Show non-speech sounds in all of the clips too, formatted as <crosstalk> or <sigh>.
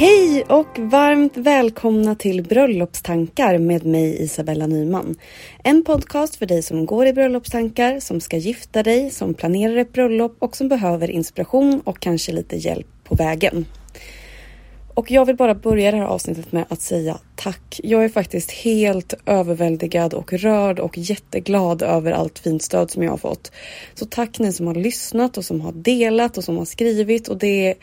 Hej och varmt välkomna till Bröllopstankar med mig Isabella Nyman. En podcast för dig som går i bröllopstankar, som ska gifta dig, som planerar ett bröllop och som behöver inspiration och kanske lite hjälp på vägen. Och jag vill bara börja det här avsnittet med att säga tack. Jag är faktiskt helt överväldigad och rörd och jätteglad över allt fint stöd som jag har fått. Så tack ni som har lyssnat och som har delat och som har skrivit och det är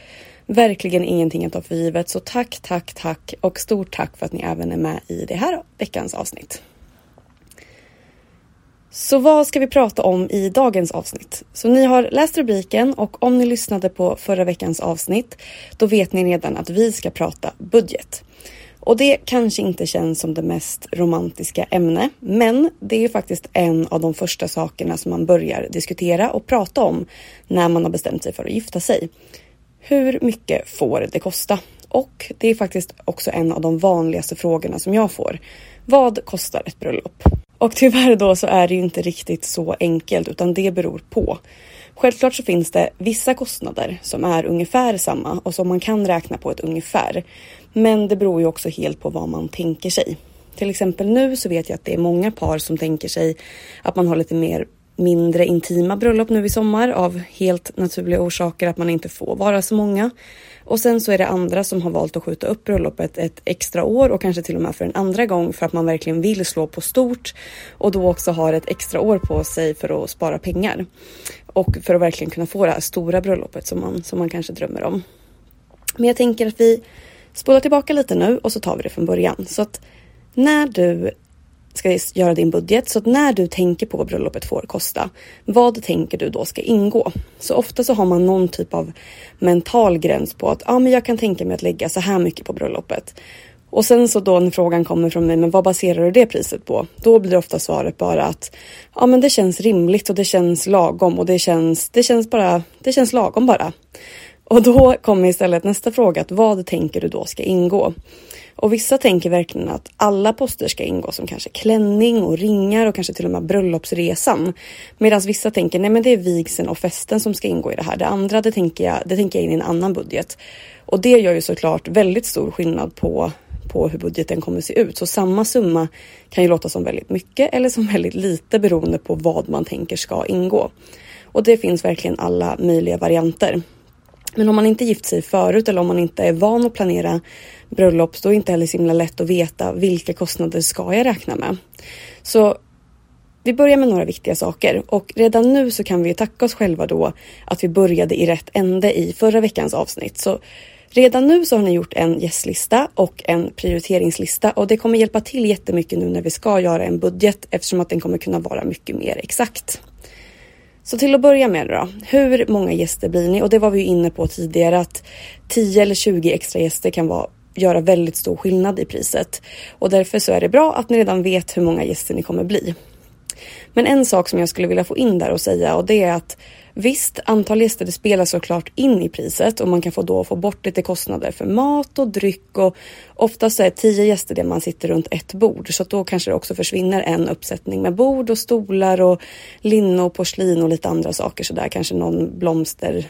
verkligen ingenting att ta för givet. Så tack, tack, tack och stort tack för att ni även är med i det här veckans avsnitt. Så vad ska vi prata om i dagens avsnitt? Så ni har läst rubriken och om ni lyssnade på förra veckans avsnitt då vet ni redan att vi ska prata budget. Och det kanske inte känns som det mest romantiska ämne, men det är faktiskt en av de första sakerna som man börjar diskutera och prata om när man har bestämt sig för att gifta sig. Hur mycket får det kosta? Och det är faktiskt också en av de vanligaste frågorna som jag får. Vad kostar ett bröllop? Och tyvärr då så är det ju inte riktigt så enkelt utan det beror på. Självklart så finns det vissa kostnader som är ungefär samma och som man kan räkna på ett ungefär. Men det beror ju också helt på vad man tänker sig. Till exempel nu så vet jag att det är många par som tänker sig att man har lite mer mindre intima bröllop nu i sommar av helt naturliga orsaker att man inte får vara så många. Och sen så är det andra som har valt att skjuta upp bröllopet ett extra år och kanske till och med för en andra gång för att man verkligen vill slå på stort och då också har ett extra år på sig för att spara pengar. Och för att verkligen kunna få det här stora bröllopet som man, som man kanske drömmer om. Men jag tänker att vi spolar tillbaka lite nu och så tar vi det från början. Så att när du ska göra din budget. Så att när du tänker på vad bröllopet får kosta, vad tänker du då ska ingå? Så ofta så har man någon typ av mental gräns på att ah, men jag kan tänka mig att lägga så här mycket på bröllopet. Och sen så då när frågan kommer från mig, men vad baserar du det priset på? Då blir ofta svaret bara att ja, men det känns rimligt och det känns lagom och det känns, det känns bara, det känns lagom bara. Och då kommer istället nästa fråga, att vad tänker du då ska ingå? Och vissa tänker verkligen att alla poster ska ingå som kanske klänning och ringar och kanske till och med bröllopsresan. Medan vissa tänker nej men det är vigseln och festen som ska ingå i det här. Det andra det tänker jag, det tänker jag in i en annan budget. Och det gör ju såklart väldigt stor skillnad på på hur budgeten kommer se ut. Så samma summa kan ju låta som väldigt mycket eller som <laughs> väldigt lite beroende på vad man tänker ska ingå. Och det finns verkligen alla möjliga varianter. Men om man inte gift sig förut eller om man inte är van att planera bröllop, då är det inte heller så himla lätt att veta vilka kostnader ska jag räkna med. Så vi börjar med några viktiga saker och redan nu så kan vi tacka oss själva då att vi började i rätt ände i förra veckans avsnitt. Så redan nu så har ni gjort en gästlista och en prioriteringslista och det kommer hjälpa till jättemycket nu när vi ska göra en budget eftersom att den kommer kunna vara mycket mer exakt. Så till att börja med då, hur många gäster blir ni? Och det var vi ju inne på tidigare att 10 eller 20 extra gäster kan vara göra väldigt stor skillnad i priset. Och därför så är det bra att ni redan vet hur många gäster ni kommer bli. Men en sak som jag skulle vilja få in där och säga och det är att Visst, antal gäster det spelar såklart in i priset och man kan få då få bort lite kostnader för mat och dryck och oftast är tio gäster det man sitter runt ett bord. Så att då kanske det också försvinner en uppsättning med bord och stolar och linne och porslin och lite andra saker. Sådär, kanske någon blomster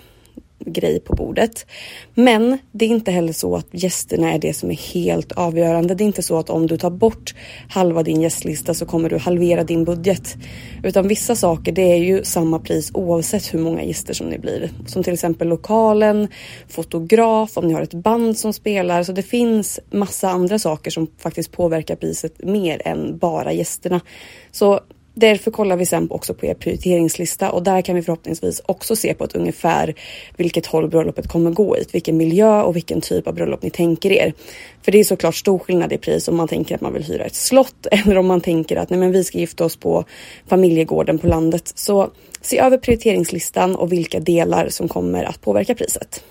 grej på bordet. Men det är inte heller så att gästerna är det som är helt avgörande. Det är inte så att om du tar bort halva din gästlista så kommer du halvera din budget. Utan vissa saker det är ju samma pris oavsett hur många gäster som det blir. Som till exempel lokalen, fotograf, om ni har ett band som spelar. Så det finns massa andra saker som faktiskt påverkar priset mer än bara gästerna. Så Därför kollar vi sen också på er prioriteringslista och där kan vi förhoppningsvis också se på ett ungefär vilket håll bröllopet kommer gå i, vilken miljö och vilken typ av bröllop ni tänker er. För det är såklart stor skillnad i pris om man tänker att man vill hyra ett slott <laughs> eller om man tänker att nej men vi ska gifta oss på familjegården på landet. Så se över prioriteringslistan och vilka delar som kommer att påverka priset.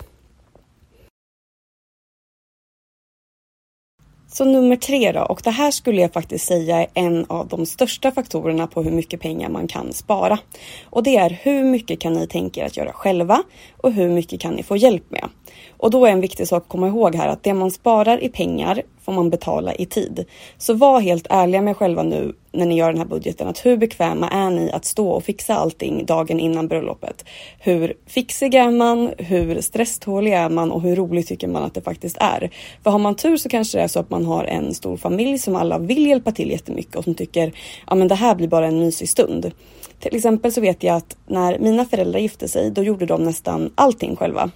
Så nummer tre då, och det här skulle jag faktiskt säga är en av de största faktorerna på hur mycket pengar man kan spara. Och det är hur mycket kan ni tänka er att göra själva och hur mycket kan ni få hjälp med? Och då är en viktig sak att komma ihåg här att det man sparar i pengar får man betala i tid. Så var helt ärliga med själva nu när ni gör den här budgeten. Att hur bekväma är ni att stå och fixa allting dagen innan bröllopet? Hur fixig är man? Hur stresstålig är man? Och hur roligt tycker man att det faktiskt är? För har man tur så kanske det är så att man har en stor familj som alla vill hjälpa till jättemycket och som tycker ja men det här blir bara en mysig stund. Till exempel så vet jag att när mina föräldrar gifte sig, då gjorde de nästan allting själva.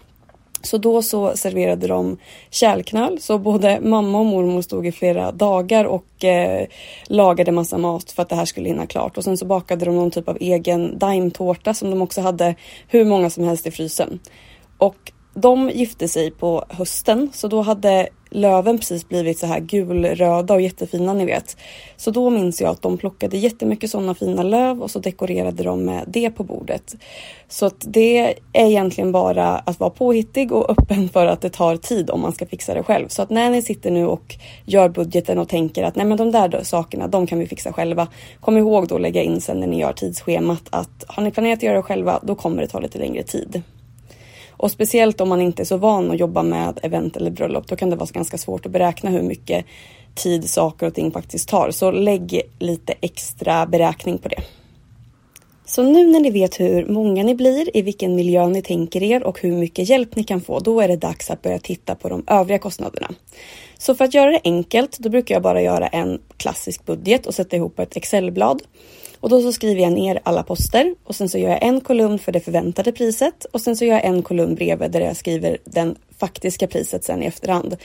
Så då så serverade de kärlknöl, så både mamma och mormor stod i flera dagar och eh, lagade massa mat för att det här skulle hinna klart. Och sen så bakade de någon typ av egen daimtårta som de också hade hur många som helst i frysen. Och de gifte sig på hösten så då hade löven precis blivit så här gulröda och jättefina ni vet. Så då minns jag att de plockade jättemycket sådana fina löv och så dekorerade de med det på bordet. Så att det är egentligen bara att vara påhittig och öppen för att det tar tid om man ska fixa det själv. Så att när ni sitter nu och gör budgeten och tänker att nej men de där sakerna, de kan vi fixa själva. Kom ihåg då att lägga in sen när ni gör tidsschemat att har ni planerat att göra det själva, då kommer det ta lite längre tid. Och speciellt om man inte är så van att jobba med event eller bröllop, då kan det vara ganska svårt att beräkna hur mycket tid saker och ting faktiskt tar. Så lägg lite extra beräkning på det. Så nu när ni vet hur många ni blir, i vilken miljö ni tänker er och hur mycket hjälp ni kan få, då är det dags att börja titta på de övriga kostnaderna. Så för att göra det enkelt, då brukar jag bara göra en klassisk budget och sätta ihop ett Excelblad. Och då så skriver jag ner alla poster och sen så gör jag en kolumn för det förväntade priset och sen så gör jag en kolumn bredvid där jag skriver den faktiska priset sen i efterhand.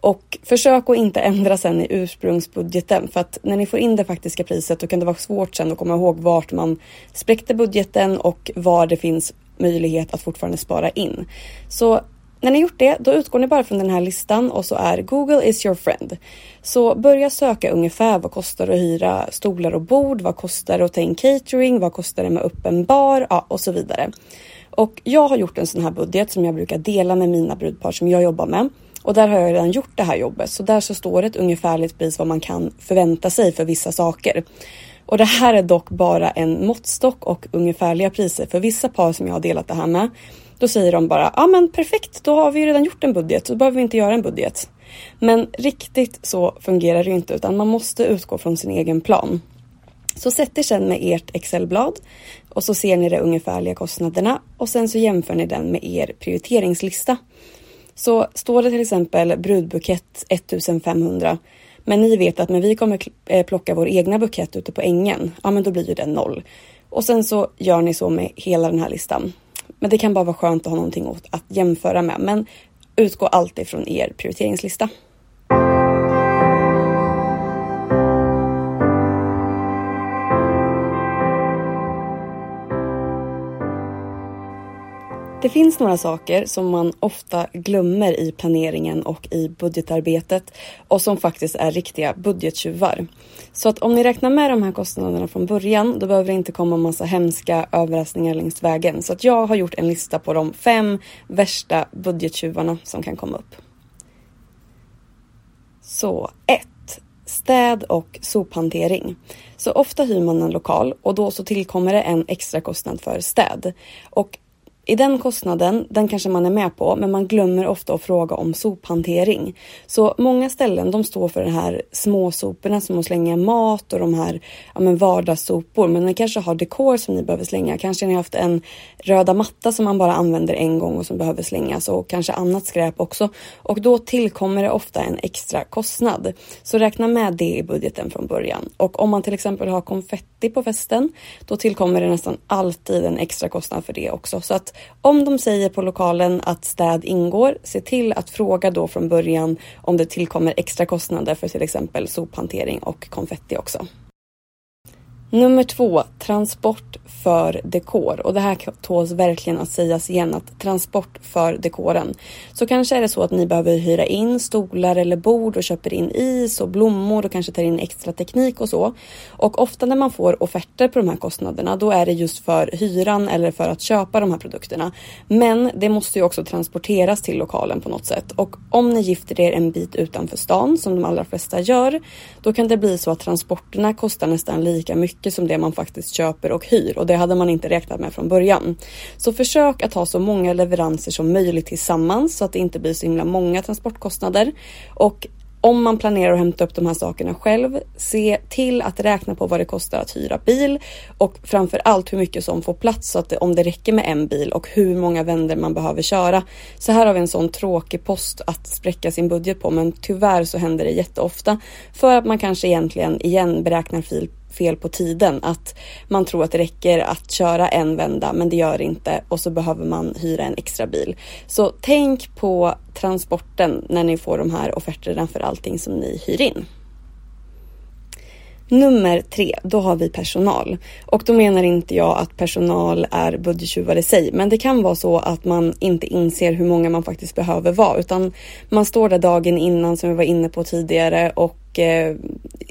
Och försök att inte ändra sen i ursprungsbudgeten för att när ni får in det faktiska priset då kan det vara svårt sen att komma ihåg vart man spräckte budgeten och var det finns möjlighet att fortfarande spara in. Så när ni gjort det, då utgår ni bara från den här listan och så är Google is your friend. Så börja söka ungefär vad kostar det att hyra stolar och bord? Vad kostar det att ta in catering? Vad kostar det med öppen bar? Ja, och så vidare. Och jag har gjort en sån här budget som jag brukar dela med mina brudpar som jag jobbar med. Och där har jag redan gjort det här jobbet. Så där så står det ett ungefärligt pris vad man kan förvänta sig för vissa saker. Och det här är dock bara en måttstock och ungefärliga priser för vissa par som jag har delat det här med. Då säger de bara, ja men perfekt, då har vi ju redan gjort en budget, då behöver vi inte göra en budget. Men riktigt så fungerar det inte, utan man måste utgå från sin egen plan. Så sätt er sedan med ert Excelblad och så ser ni de ungefärliga kostnaderna och sen så jämför ni den med er prioriteringslista. Så står det till exempel brudbukett 1500 men ni vet att när vi kommer eh, plocka vår egna bukett ute på ängen, ja men då blir ju den noll. Och sen så gör ni så med hela den här listan. Men det kan bara vara skönt att ha någonting att jämföra med. Men utgå alltid från er prioriteringslista. Det finns några saker som man ofta glömmer i planeringen och i budgetarbetet och som faktiskt är riktiga budgettjuvar. Så att om ni räknar med de här kostnaderna från början, då behöver det inte komma massa hemska överraskningar längs vägen. Så att jag har gjort en lista på de fem värsta budgettjuvarna som kan komma upp. Så 1. Städ och sophantering. Så ofta hyr man en lokal och då så tillkommer det en extra kostnad för städ. Och i den kostnaden, den kanske man är med på, men man glömmer ofta att fråga om sophantering. Så många ställen de står för de här småsoporna som att slänga mat och de här ja, men vardagssopor. Men ni kanske har dekor som ni behöver slänga. Kanske ni har haft en röda matta som man bara använder en gång och som behöver slängas och kanske annat skräp också. Och då tillkommer det ofta en extra kostnad. Så räkna med det i budgeten från början. Och om man till exempel har konfetti på festen, då tillkommer det nästan alltid en extra kostnad för det också. Så att om de säger på lokalen att städ ingår, se till att fråga då från början om det tillkommer extra kostnader för till exempel sophantering och konfetti också. Nummer två, transport för dekor. Och det här tåls verkligen att sägas igen att transport för dekoren. Så kanske är det så att ni behöver hyra in stolar eller bord och köper in is och blommor och kanske tar in extra teknik och så. Och ofta när man får offerter på de här kostnaderna då är det just för hyran eller för att köpa de här produkterna. Men det måste ju också transporteras till lokalen på något sätt. Och om ni gifter er en bit utanför stan som de allra flesta gör, då kan det bli så att transporterna kostar nästan lika mycket mycket som det man faktiskt köper och hyr och det hade man inte räknat med från början. Så försök att ha så många leveranser som möjligt tillsammans så att det inte blir så himla många transportkostnader. Och om man planerar att hämta upp de här sakerna själv, se till att räkna på vad det kostar att hyra bil och framför allt hur mycket som får plats så att det, om det räcker med en bil och hur många vändor man behöver köra. Så här har vi en sån tråkig post att spräcka sin budget på, men tyvärr så händer det jätteofta för att man kanske egentligen igen beräknar fil fel på tiden. Att man tror att det räcker att köra en vända men det gör det inte och så behöver man hyra en extra bil. Så tänk på transporten när ni får de här offerterna för allting som ni hyr in. Nummer tre, då har vi personal. Och då menar inte jag att personal är budgettjuvar i sig, men det kan vara så att man inte inser hur många man faktiskt behöver vara, utan man står där dagen innan som vi var inne på tidigare och eh,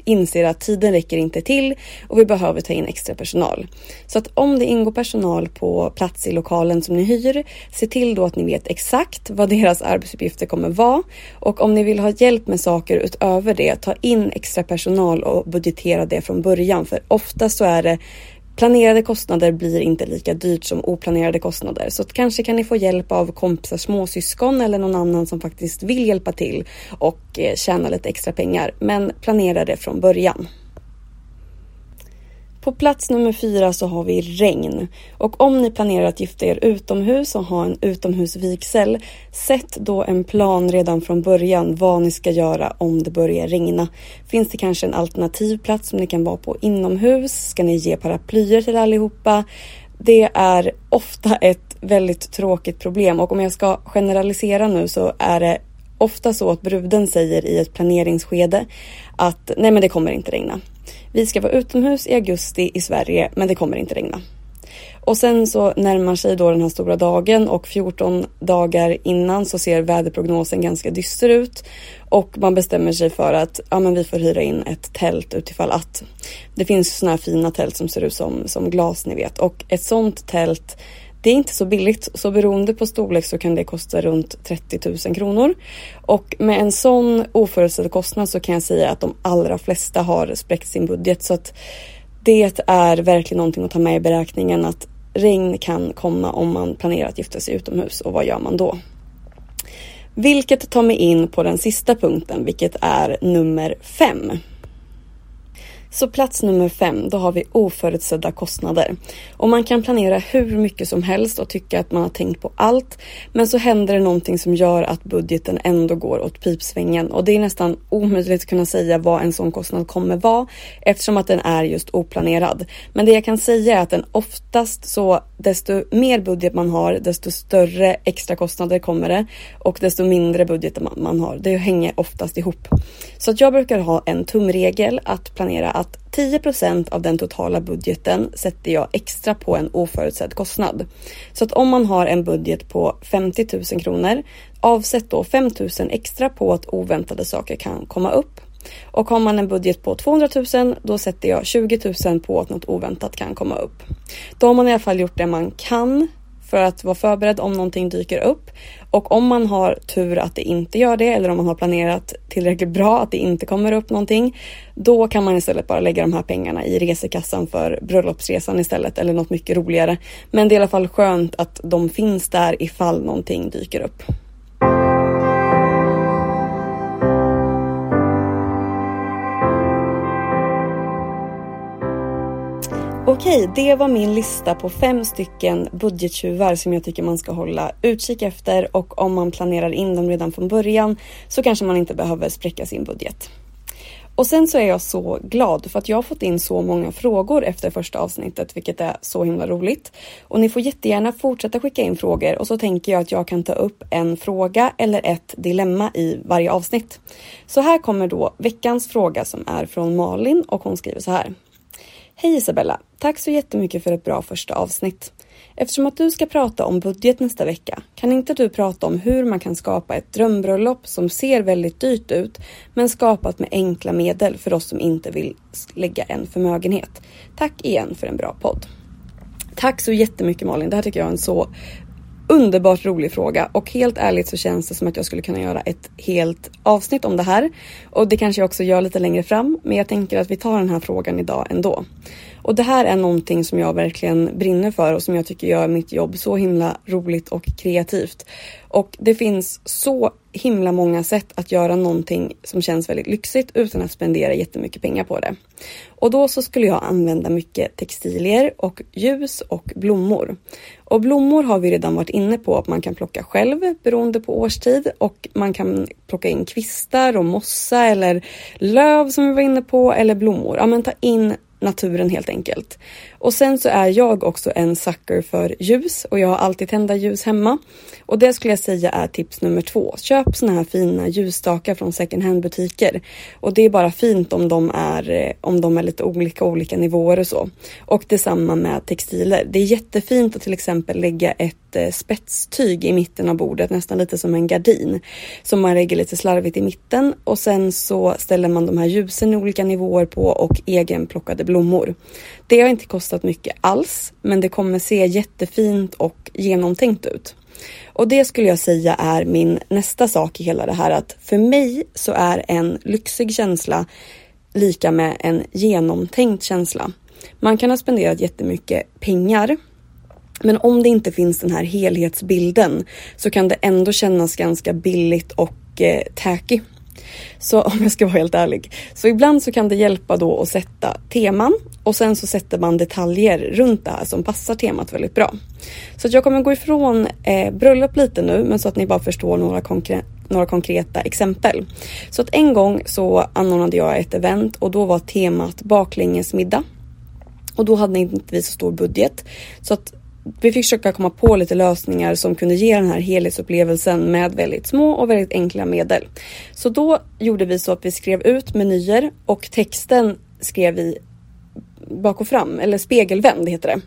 inser att tiden räcker inte till och vi behöver ta in extra personal. Så att om det ingår personal på plats i lokalen som ni hyr, se till då att ni vet exakt vad deras arbetsuppgifter kommer vara och om ni vill ha hjälp med saker utöver det, ta in extra personal och budgetera det från början för ofta så är det Planerade kostnader blir inte lika dyrt som oplanerade kostnader. Så kanske kan ni få hjälp av kompisar, småsyskon eller någon annan som faktiskt vill hjälpa till och eh, tjäna lite extra pengar. Men planera det från början. På plats nummer fyra så har vi regn. Och om ni planerar att gifta er utomhus och ha en utomhusvigsel, sätt då en plan redan från början vad ni ska göra om det börjar regna. Finns det kanske en alternativ plats som ni kan vara på inomhus? Ska ni ge paraplyer till allihopa? Det är ofta ett väldigt tråkigt problem och om jag ska generalisera nu så är det ofta så att bruden säger i ett planeringsskede att nej men det kommer inte regna. Vi ska vara utomhus i augusti i Sverige men det kommer inte regna. Och sen så närmar sig då den här stora dagen och 14 dagar innan så ser väderprognosen ganska dyster ut och man bestämmer sig för att ja, men vi får hyra in ett tält utifall att. Det finns såna här fina tält som ser ut som, som glas ni vet och ett sånt tält det är inte så billigt, så beroende på storlek så kan det kosta runt 30 000 kronor. Och med en sån oförutsedd kostnad så kan jag säga att de allra flesta har spräckt sin budget. Så att det är verkligen någonting att ta med i beräkningen att regn kan komma om man planerar att gifta sig utomhus och vad gör man då? Vilket tar mig in på den sista punkten, vilket är nummer fem. Så plats nummer fem, då har vi oförutsedda kostnader. Och man kan planera hur mycket som helst och tycka att man har tänkt på allt. Men så händer det någonting som gör att budgeten ändå går åt pipsvängen. Och det är nästan omöjligt att kunna säga vad en sån kostnad kommer vara eftersom att den är just oplanerad. Men det jag kan säga är att den oftast så desto mer budget man har, desto större extra kostnader kommer det och desto mindre budget man har. Det hänger oftast ihop. Så att jag brukar ha en tumregel att planera att 10% av den totala budgeten sätter jag extra på en oförutsedd kostnad. Så att om man har en budget på 50 000 kronor, avsätt då 5 000 extra på att oväntade saker kan komma upp. Och har man en budget på 200 000 då sätter jag 20 000 på att något oväntat kan komma upp. Då har man i alla fall gjort det man kan för att vara förberedd om någonting dyker upp. Och om man har tur att det inte gör det eller om man har planerat tillräckligt bra att det inte kommer upp någonting. Då kan man istället bara lägga de här pengarna i resekassan för bröllopsresan istället eller något mycket roligare. Men det är i alla fall skönt att de finns där ifall någonting dyker upp. Okej, det var min lista på fem stycken budgettjuvar som jag tycker man ska hålla utkik efter och om man planerar in dem redan från början så kanske man inte behöver spräcka sin budget. Och sen så är jag så glad för att jag har fått in så många frågor efter första avsnittet, vilket är så himla roligt. Och ni får jättegärna fortsätta skicka in frågor och så tänker jag att jag kan ta upp en fråga eller ett dilemma i varje avsnitt. Så här kommer då veckans fråga som är från Malin och hon skriver så här. Hej Isabella! Tack så jättemycket för ett bra första avsnitt. Eftersom att du ska prata om budget nästa vecka, kan inte du prata om hur man kan skapa ett drömbröllop som ser väldigt dyrt ut, men skapat med enkla medel för oss som inte vill lägga en förmögenhet? Tack igen för en bra podd. Tack så jättemycket Malin, det här tycker jag är en så underbart rolig fråga och helt ärligt så känns det som att jag skulle kunna göra ett helt avsnitt om det här. Och det kanske jag också gör lite längre fram, men jag tänker att vi tar den här frågan idag ändå. Och det här är någonting som jag verkligen brinner för och som jag tycker gör mitt jobb så himla roligt och kreativt. Och det finns så himla många sätt att göra någonting som känns väldigt lyxigt utan att spendera jättemycket pengar på det. Och då så skulle jag använda mycket textilier och ljus och blommor. Och blommor har vi redan varit inne på att man kan plocka själv beroende på årstid och man kan plocka in kvistar och mossa eller löv som vi var inne på eller blommor. Ja men ta in naturen helt enkelt. Och sen så är jag också en sucker för ljus och jag har alltid tända ljus hemma. Och det skulle jag säga är tips nummer två. Köp såna här fina ljusstakar från second hand butiker. Och det är bara fint om de är, eh, om de är lite olika, olika nivåer och så. Och detsamma med textiler. Det är jättefint att till exempel lägga ett ett eh, spetstyg i mitten av bordet, nästan lite som en gardin. Som man lägger lite slarvigt i mitten och sen så ställer man de här ljusen i olika nivåer på och egenplockade blommor. Det har inte kostat mycket alls, men det kommer se jättefint och genomtänkt ut. Och det skulle jag säga är min nästa sak i hela det här att för mig så är en lyxig känsla lika med en genomtänkt känsla. Man kan ha spenderat jättemycket pengar men om det inte finns den här helhetsbilden så kan det ändå kännas ganska billigt och eh, tacky. Så <laughs> om jag ska vara helt ärlig. Så ibland så kan det hjälpa då att sätta teman och sen så sätter man detaljer runt det här som passar temat väldigt bra. Så att jag kommer gå ifrån eh, bröllop lite nu men så att ni bara förstår några, konkre några konkreta exempel. Så att en gång så anordnade jag ett event och då var temat baklängesmiddag. Och då hade inte vi så stor budget. Så att vi fick försöka komma på lite lösningar som kunde ge den här helhetsupplevelsen med väldigt små och väldigt enkla medel. Så då gjorde vi så att vi skrev ut menyer och texten skrev vi bak och fram, eller spegelvänd heter det.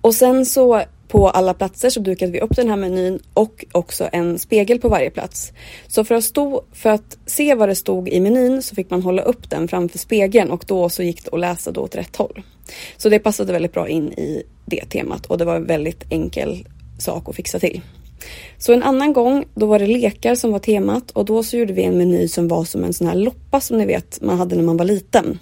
Och sen så på alla platser så dukade vi upp den här menyn och också en spegel på varje plats. Så för att, stå, för att se vad det stod i menyn så fick man hålla upp den framför spegeln och då så gick det att läsa då åt rätt håll. Så det passade väldigt bra in i det temat och det var en väldigt enkel sak att fixa till. Så en annan gång, då var det lekar som var temat och då så gjorde vi en meny som var som en sån här loppa som ni vet man hade när man var liten.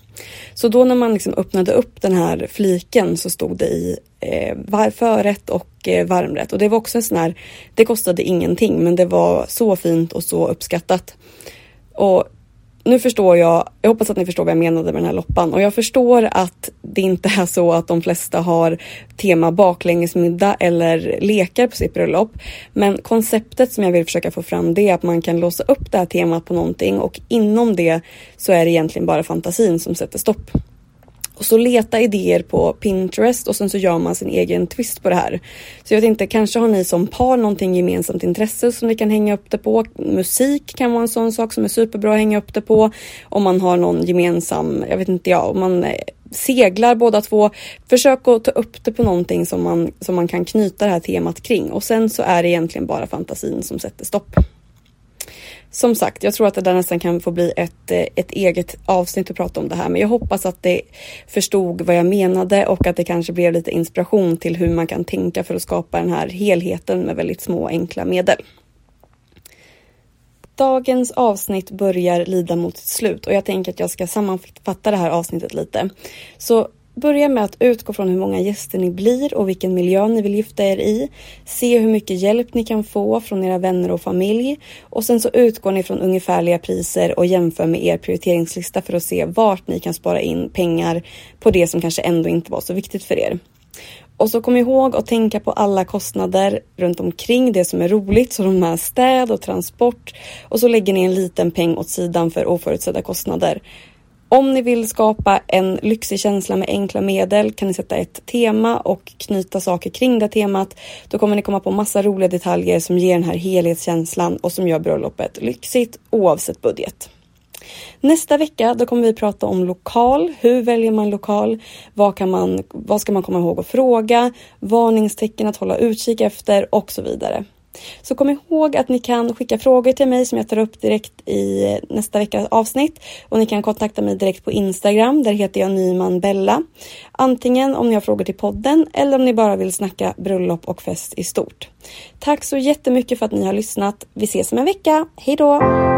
Så då när man liksom öppnade upp den här fliken så stod det i eh, förrätt och eh, varmrätt och det var också en sån här, det kostade ingenting men det var så fint och så uppskattat. Och nu förstår jag, jag hoppas att ni förstår vad jag menade med den här loppan och jag förstår att det inte är så att de flesta har tema baklängesmiddag eller lekar på sitt bröllop. Men konceptet som jag vill försöka få fram det är att man kan låsa upp det här temat på någonting och inom det så är det egentligen bara fantasin som sätter stopp. Och så leta idéer på Pinterest och sen så gör man sin egen twist på det här. Så jag vet inte, kanske har ni som par någonting gemensamt intresse som ni kan hänga upp det på. Musik kan vara en sån sak som är superbra att hänga upp det på. Om man har någon gemensam, jag vet inte jag, om man eh, seglar båda två. Försök att ta upp det på någonting som man, som man kan knyta det här temat kring och sen så är det egentligen bara fantasin som sätter stopp som sagt, jag tror att det där nästan kan få bli ett, eh, ett eget avsnitt att prata om det här. Men jag hoppas att det förstod vad jag menade och att det kanske blev lite inspiration till hur man kan tänka för att skapa den här helheten med väldigt små enkla medel. Dagens avsnitt börjar lida mot sitt slut och jag tänker att jag ska sammanfatta det här avsnittet lite. Så Börja med att utgå från hur många gäster ni blir och vilken miljö ni vill gifta er i. Se hur mycket hjälp ni kan få från era vänner och familj. Och sen så utgår ni från ungefärliga priser och jämför med er prioriteringslista för att se vart ni kan spara in pengar på det som kanske ändå inte var så viktigt för er. Och så kom ihåg att tänka på alla kostnader runt omkring det som är roligt, så de här städ och transport. Och så lägger ni en liten peng åt sidan för oförutsedda kostnader. Om ni vill skapa en lyxig känsla med enkla medel kan ni sätta ett tema och knyta saker kring det temat. Då kommer ni komma på massa roliga detaljer som ger den här helhetskänslan och som gör bröllopet lyxigt oavsett budget. Nästa vecka då kommer vi prata om lokal. Hur väljer man lokal? Vad, kan man, vad ska man komma ihåg att fråga? Varningstecken att hålla utkik efter och så vidare. Så kom ihåg att ni kan skicka frågor till mig som jag tar upp direkt i nästa veckas avsnitt. Och ni kan kontakta mig direkt på Instagram. Där heter jag Nyman Bella. Antingen om ni har frågor till podden eller om ni bara vill snacka bröllop och fest i stort. Tack så jättemycket för att ni har lyssnat. Vi ses om en vecka. Hej då!